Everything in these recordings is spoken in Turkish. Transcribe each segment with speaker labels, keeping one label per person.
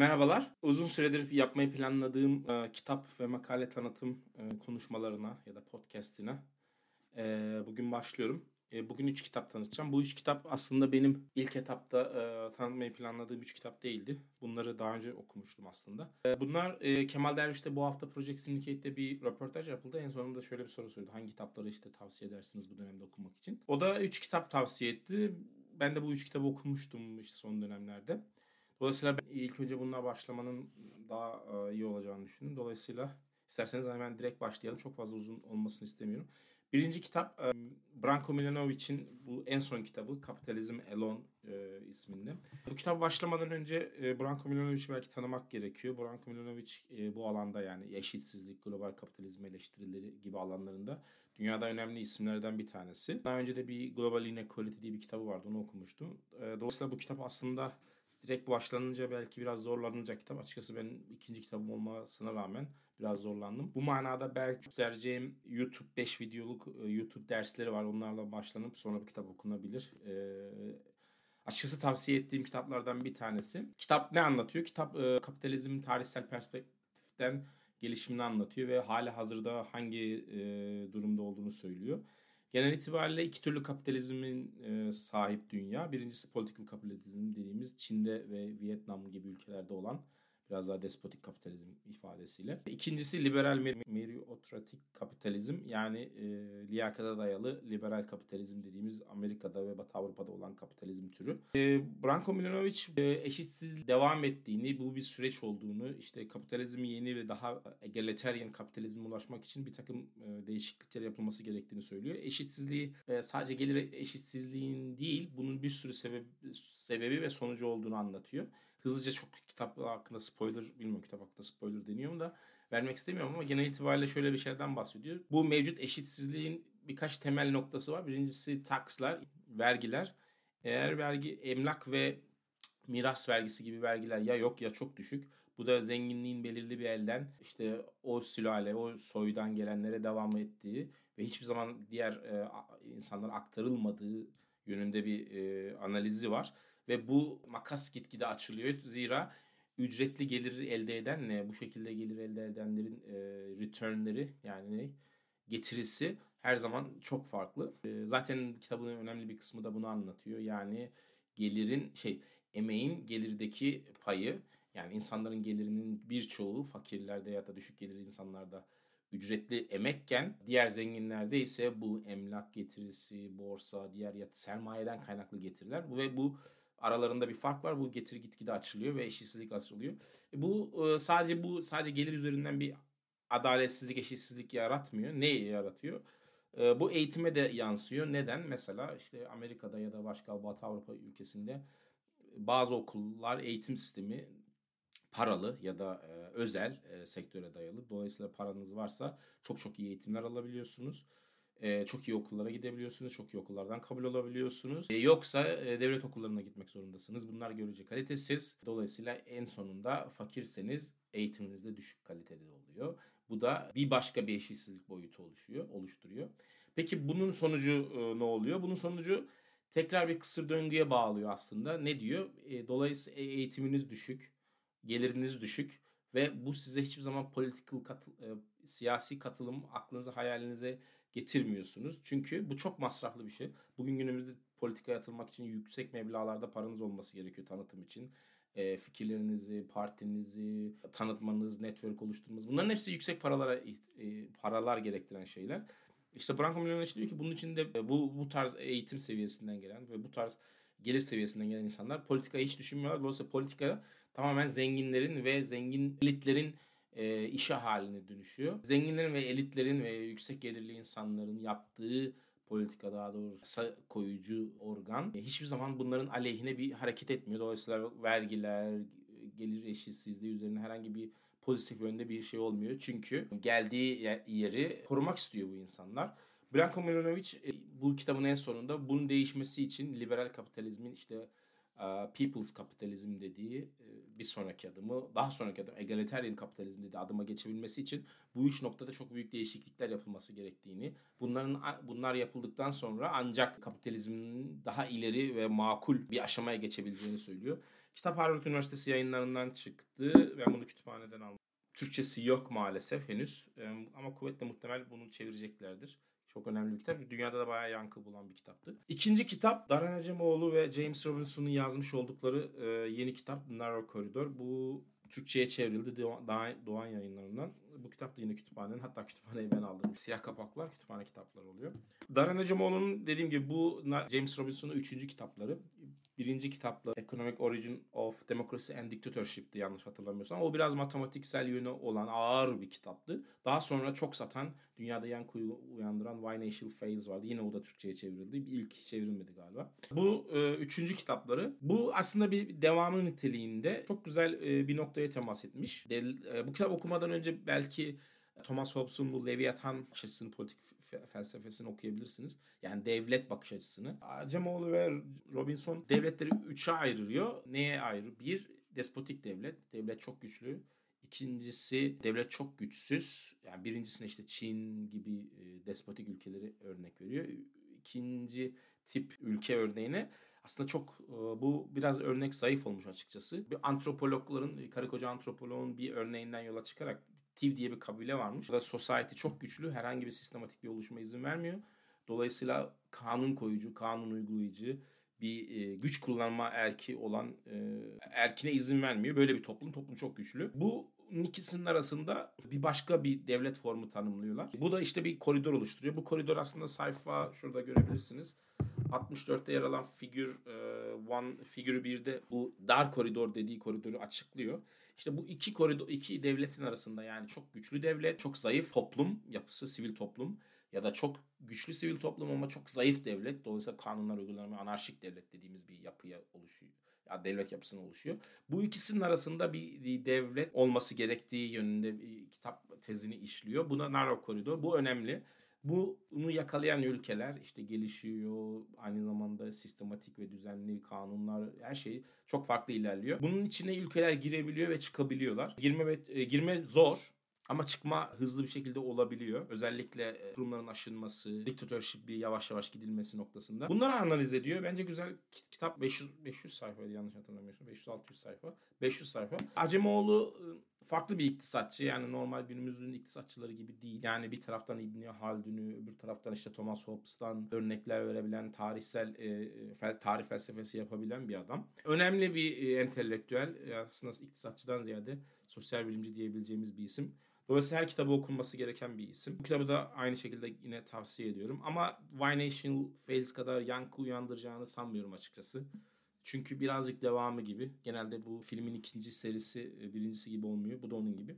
Speaker 1: Merhabalar. Uzun süredir yapmayı planladığım e, kitap ve makale tanıtım e, konuşmalarına ya da podcastine e, bugün başlıyorum. E, bugün üç kitap tanıtacağım. Bu üç kitap aslında benim ilk etapta e, tanıtmayı planladığım üç kitap değildi. Bunları daha önce okumuştum aslında. E, bunlar e, Kemal Derviş'te bu hafta Project Syndicate'de bir röportaj yapıldı. En sonunda şöyle bir soru sordu. Hangi kitapları işte tavsiye edersiniz bu dönemde okumak için? O da üç kitap tavsiye etti. Ben de bu üç kitabı okumuştum işte son dönemlerde. Dolayısıyla ben ilk önce bununla başlamanın daha e, iyi olacağını düşündüm. Dolayısıyla isterseniz hemen direkt başlayalım. Çok fazla uzun olmasını istemiyorum. Birinci kitap e, Branko Milanovic'in bu en son kitabı Kapitalizm Alone e, isminde. Bu kitap başlamadan önce e, Branko Milanovic'i belki tanımak gerekiyor. Branko Milanovic e, bu alanda yani eşitsizlik, global kapitalizm eleştirileri gibi alanlarında dünyada önemli isimlerden bir tanesi. Daha önce de bir Global Inequality diye bir kitabı vardı onu okumuştum. E, dolayısıyla bu kitap aslında direkt başlanınca belki biraz zorlanacak kitap. Açıkçası ben ikinci kitabım olmasına rağmen biraz zorlandım. Bu manada belki göstereceğim YouTube 5 videoluk e, YouTube dersleri var. Onlarla başlanıp sonra bir kitap okunabilir. Ee, açıkçası tavsiye ettiğim kitaplardan bir tanesi. Kitap ne anlatıyor? Kitap e, kapitalizmin tarihsel perspektiften gelişimini anlatıyor ve hala hazırda hangi e, durumda olduğunu söylüyor. Genel itibariyle iki türlü kapitalizmin e, sahip dünya. Birincisi political kapitalizm dediğimiz Çin'de ve Vietnam gibi ülkelerde olan biraz daha despotik kapitalizm ifadesiyle. İkincisi liberal meritokratik kapitalizm yani e, liyakata dayalı liberal kapitalizm dediğimiz Amerika'da ve Batı Avrupa'da olan kapitalizm türü. E, Branko Milanovic e, eşitsiz devam ettiğini, bu bir süreç olduğunu, işte kapitalizmi yeni ve daha egalitarian kapitalizme ulaşmak için bir takım e, değişiklikler yapılması gerektiğini söylüyor. Eşitsizliği e, sadece gelir eşitsizliğin değil, bunun bir sürü sebebi, sebebi ve sonucu olduğunu anlatıyor hızlıca çok kitap hakkında spoiler bilmiyorum kitap hakkında spoiler deniyor mu da vermek istemiyorum ama genel itibariyle şöyle bir şeyden bahsediyor. Bu mevcut eşitsizliğin birkaç temel noktası var. Birincisi takslar, vergiler. Eğer vergi emlak ve miras vergisi gibi vergiler ya yok ya çok düşük. Bu da zenginliğin belirli bir elden işte o sülale, o soydan gelenlere devam ettiği ve hiçbir zaman diğer e, insanlara aktarılmadığı yönünde bir e, analizi var. Ve bu makas gitgide açılıyor. Zira ücretli gelir elde eden ne? Bu şekilde gelir elde edenlerin e, returnleri yani getirisi her zaman çok farklı. E, zaten kitabın önemli bir kısmı da bunu anlatıyor. Yani gelirin şey emeğin gelirdeki payı yani insanların gelirinin birçoğu fakirlerde ya da düşük gelirli insanlarda ücretli emekken diğer zenginlerde ise bu emlak getirisi, borsa, diğer yat sermayeden kaynaklı getiriler ve bu aralarında bir fark var. Bu getiri gitgide açılıyor ve eşitsizlik açılıyor. E, bu e, sadece bu sadece gelir üzerinden bir adaletsizlik, eşitsizlik yaratmıyor. Ne yaratıyor? E, bu eğitime de yansıyor. Neden? Mesela işte Amerika'da ya da başka Batı Avrupa ülkesinde bazı okullar eğitim sistemi paralı ya da özel sektöre dayalı. Dolayısıyla paranız varsa çok çok iyi eğitimler alabiliyorsunuz. E, çok iyi okullara gidebiliyorsunuz. Çok iyi okullardan kabul olabiliyorsunuz. E, yoksa e, devlet okullarına gitmek zorundasınız. Bunlar görece kalitesiz. Dolayısıyla en sonunda fakirseniz eğitiminiz de düşük kalitede oluyor. Bu da bir başka bir eşitsizlik boyutu oluşuyor, oluşturuyor. Peki bunun sonucu e, ne oluyor? Bunun sonucu tekrar bir kısır döngüye bağlıyor aslında. Ne diyor? E, dolayısıyla eğitiminiz düşük, geliriniz düşük ve bu size hiçbir zaman political katı, e, siyasi katılım aklınıza hayalinize getirmiyorsunuz. Çünkü bu çok masraflı bir şey. Bugün günümüzde politikaya atılmak için yüksek meblağlarda paranız olması gerekiyor tanıtım için. E, fikirlerinizi, partinizi tanıtmanız, network oluşturmanız bunların hepsi yüksek paralara e, paralar gerektiren şeyler. İşte Branko Milanovic diyor ki bunun için de bu, bu tarz eğitim seviyesinden gelen ve bu tarz gelir seviyesinden gelen insanlar politikayı hiç düşünmüyorlar. Dolayısıyla politika tamamen zenginlerin ve zengin elitlerin e, işe haline dönüşüyor. Zenginlerin ve elitlerin ve yüksek gelirli insanların yaptığı politika daha doğrusu koyucu organ e, hiçbir zaman bunların aleyhine bir hareket etmiyor. Dolayısıyla vergiler, gelir eşitsizliği üzerine herhangi bir pozitif yönde bir şey olmuyor. Çünkü geldiği yeri korumak istiyor bu insanlar. Branko Milanovic e, bu kitabın en sonunda bunun değişmesi için liberal kapitalizmin işte people's kapitalizm dediği bir sonraki adımı, daha sonraki adım egalitarian kapitalizm dedi adıma geçebilmesi için bu üç noktada çok büyük değişiklikler yapılması gerektiğini, bunların bunlar yapıldıktan sonra ancak kapitalizmin daha ileri ve makul bir aşamaya geçebileceğini söylüyor. Kitap Harvard Üniversitesi yayınlarından çıktı. Ben bunu kütüphaneden aldım. Türkçesi yok maalesef henüz ama kuvvetle muhtemel bunu çevireceklerdir. Çok önemli bir kitap. Dünyada da bayağı yankı bulan bir kitaptı. İkinci kitap Daran Acemoğlu ve James Robinson'un yazmış oldukları e, yeni kitap Narrow Corridor. Bu Türkçe'ye çevrildi Doğan, Doğan yayınlarından. Bu kitap da yine kütüphanenin. Hatta kütüphaneyi ben aldım. Siyah kapaklar kütüphane kitapları oluyor. Daran Acemoğlu'nun dediğim gibi bu James Robinson'un üçüncü kitapları birinci kitapla Economic Origin of Democracy and Dictatorship'ti yanlış hatırlamıyorsam. O biraz matematiksel yönü olan ağır bir kitaptı. Daha sonra çok satan, dünyada yankı uyandıran Why Nation Fails vardı. Yine o da Türkçe'ye çevrildi. İlk çevrilmedi galiba. Bu e, üçüncü kitapları. Bu aslında bir devamı niteliğinde çok güzel e, bir noktaya temas etmiş. De, e, bu kitap okumadan önce belki Thomas Hobbes'un bu Leviathan bakış açısını, politik felsefesini okuyabilirsiniz. Yani devlet bakış açısını. Acemoğlu ve Robinson devletleri üçe ayırıyor. Neye ayrı? Bir, despotik devlet. Devlet çok güçlü. İkincisi devlet çok güçsüz. Yani birincisine işte Çin gibi e, despotik ülkeleri örnek veriyor. İkinci tip ülke örneğine aslında çok e, bu biraz örnek zayıf olmuş açıkçası. Bir antropologların, karı koca antropoloğun bir örneğinden yola çıkarak Tiv diye bir kabile varmış. Burada society çok güçlü. Herhangi bir sistematik bir oluşuma izin vermiyor. Dolayısıyla kanun koyucu, kanun uygulayıcı bir e, güç kullanma erki olan e, erkine izin vermiyor. Böyle bir toplum. Toplum çok güçlü. Bu ikisinin arasında bir başka bir devlet formu tanımlıyorlar. Bu da işte bir koridor oluşturuyor. Bu koridor aslında sayfa şurada görebilirsiniz. 64'te yer alan figür 1 figür 1'de bu dar koridor dediği koridoru açıklıyor. İşte bu iki koridor iki devletin arasında yani çok güçlü devlet, çok zayıf toplum yapısı, sivil toplum ya da çok güçlü sivil toplum ama çok zayıf devlet. Dolayısıyla kanunlar uygulanmıyor. Anarşik devlet dediğimiz bir yapıya oluşuyor. Ya devlet yapısına oluşuyor. Bu ikisinin arasında bir, bir devlet olması gerektiği yönünde bir kitap tezini işliyor. Buna narrow koridor. Bu önemli. Bunu yakalayan ülkeler işte gelişiyor. Aynı zamanda sistematik ve düzenli kanunlar her şey çok farklı ilerliyor. Bunun içine ülkeler girebiliyor ve çıkabiliyorlar. Girme ve e, girme zor ama çıkma hızlı bir şekilde olabiliyor. Özellikle e, kurumların aşınması, diktatörship bir yavaş yavaş gidilmesi noktasında. Bunları analiz ediyor. Bence güzel kitap 500 500 sayfaydı yanlış hatırlamıyorsam. 500 600 sayfa. 500 sayfa. Acemoğlu ıı, farklı bir iktisatçı. Yani normal günümüzün iktisatçıları gibi değil. Yani bir taraftan İbni Haldun'u, öbür taraftan işte Thomas Hobbes'tan örnekler verebilen, tarihsel e, tarih felsefesi yapabilen bir adam. Önemli bir e, entelektüel. Aslında iktisatçıdan ziyade sosyal bilimci diyebileceğimiz bir isim. Dolayısıyla her kitabı okunması gereken bir isim. Bu kitabı da aynı şekilde yine tavsiye ediyorum. Ama Why Nation Fails kadar yankı uyandıracağını sanmıyorum açıkçası. Çünkü birazcık devamı gibi. Genelde bu filmin ikinci serisi e, birincisi gibi olmuyor. Bu da onun gibi.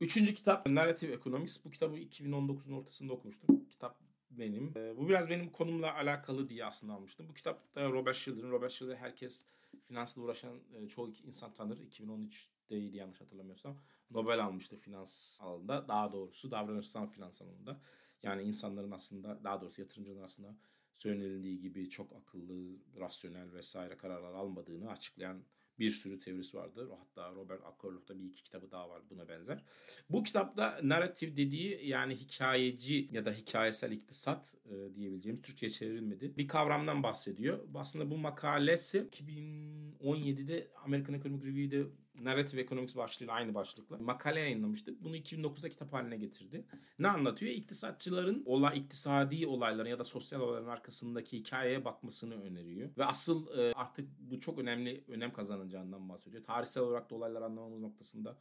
Speaker 1: Üçüncü kitap Narrative Economics. Bu kitabı 2019'un ortasında okumuştum. Kitap benim. E, bu biraz benim konumla alakalı diye aslında almıştım. Bu kitap da Robert Schiller'ın. Robert Schiller herkes finansla uğraşan e, çoğu insan tanır. 2013'teydi yanlış hatırlamıyorsam. Nobel almıştı finans alanında. Daha doğrusu davranışsal finans alanında. Yani insanların aslında daha doğrusu yatırımcıların aslında söylenildiği gibi çok akıllı, rasyonel vesaire kararlar almadığını açıklayan bir sürü teorisi vardır. Hatta Robert Akerlof'ta bir iki kitabı daha var buna benzer. Bu kitapta narratif dediği yani hikayeci ya da hikayesel iktisat e, diyebileceğimiz Türkçe'ye çevrilmedi. Bir kavramdan bahsediyor. Aslında bu makalesi 2017'de American Economic Review'de Narrative Economics başlığıyla aynı başlıkla makale yayınlamıştı. Bunu 2009'da kitap haline getirdi. Ne anlatıyor? İktisatçıların olay, iktisadi olayların ya da sosyal olayların arkasındaki hikayeye bakmasını öneriyor. Ve asıl e, artık bu çok önemli önem kazanacağından bahsediyor. Tarihsel olarak da olayları anlamamız noktasında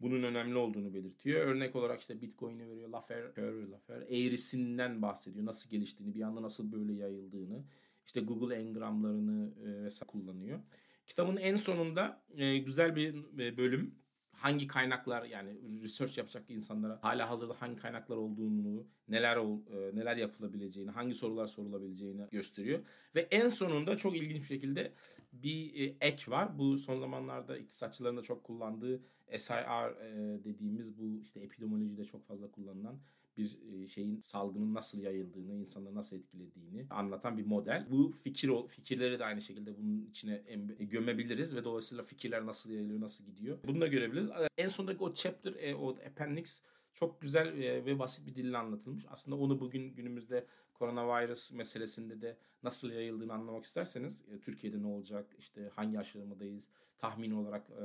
Speaker 1: bunun önemli olduğunu belirtiyor. Örnek olarak işte Bitcoin'i veriyor. Lafer, Lafer eğrisinden bahsediyor. Nasıl geliştiğini, bir anda nasıl böyle yayıldığını. İşte Google engramlarını e, vesaire kullanıyor. Kitabın en sonunda e, güzel bir e, bölüm hangi kaynaklar yani research yapacak insanlara hala hazırda hangi kaynaklar olduğunu, neler ol, e, neler yapılabileceğini, hangi sorular sorulabileceğini gösteriyor. Ve en sonunda çok ilginç bir şekilde bir e, ek var. Bu son zamanlarda iktisatçıların da çok kullandığı SIR e, dediğimiz bu işte epidemiolojide çok fazla kullanılan bir e, şeyin salgının nasıl yayıldığını, insanları nasıl etkilediğini anlatan bir model. Bu fikir fikirleri de aynı şekilde bunun içine gömebiliriz ve dolayısıyla fikirler nasıl yayılıyor, nasıl gidiyor. Bunu da görebiliriz. En sondaki o chapter, e, o appendix çok güzel ve basit bir dille anlatılmış. Aslında onu bugün günümüzde koronavirüs meselesinde de nasıl yayıldığını anlamak isterseniz e, Türkiye'de ne olacak, işte hangi aşamadayız, tahmin olarak e,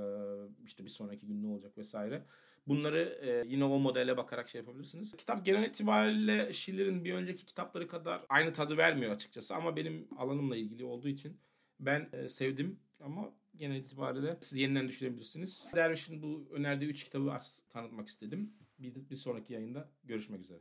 Speaker 1: işte bir sonraki gün ne olacak vesaire. Bunları e, yine o modele bakarak şey yapabilirsiniz. Kitap genel itibariyle Schiller'in bir önceki kitapları kadar aynı tadı vermiyor açıkçası ama benim alanımla ilgili olduğu için ben sevdim ama genel itibariyle siz yeniden düşünebilirsiniz. Derviş'in bu önerdiği 3 kitabı tanıtmak istedim. Bir, bir sonraki yayında görüşmek üzere.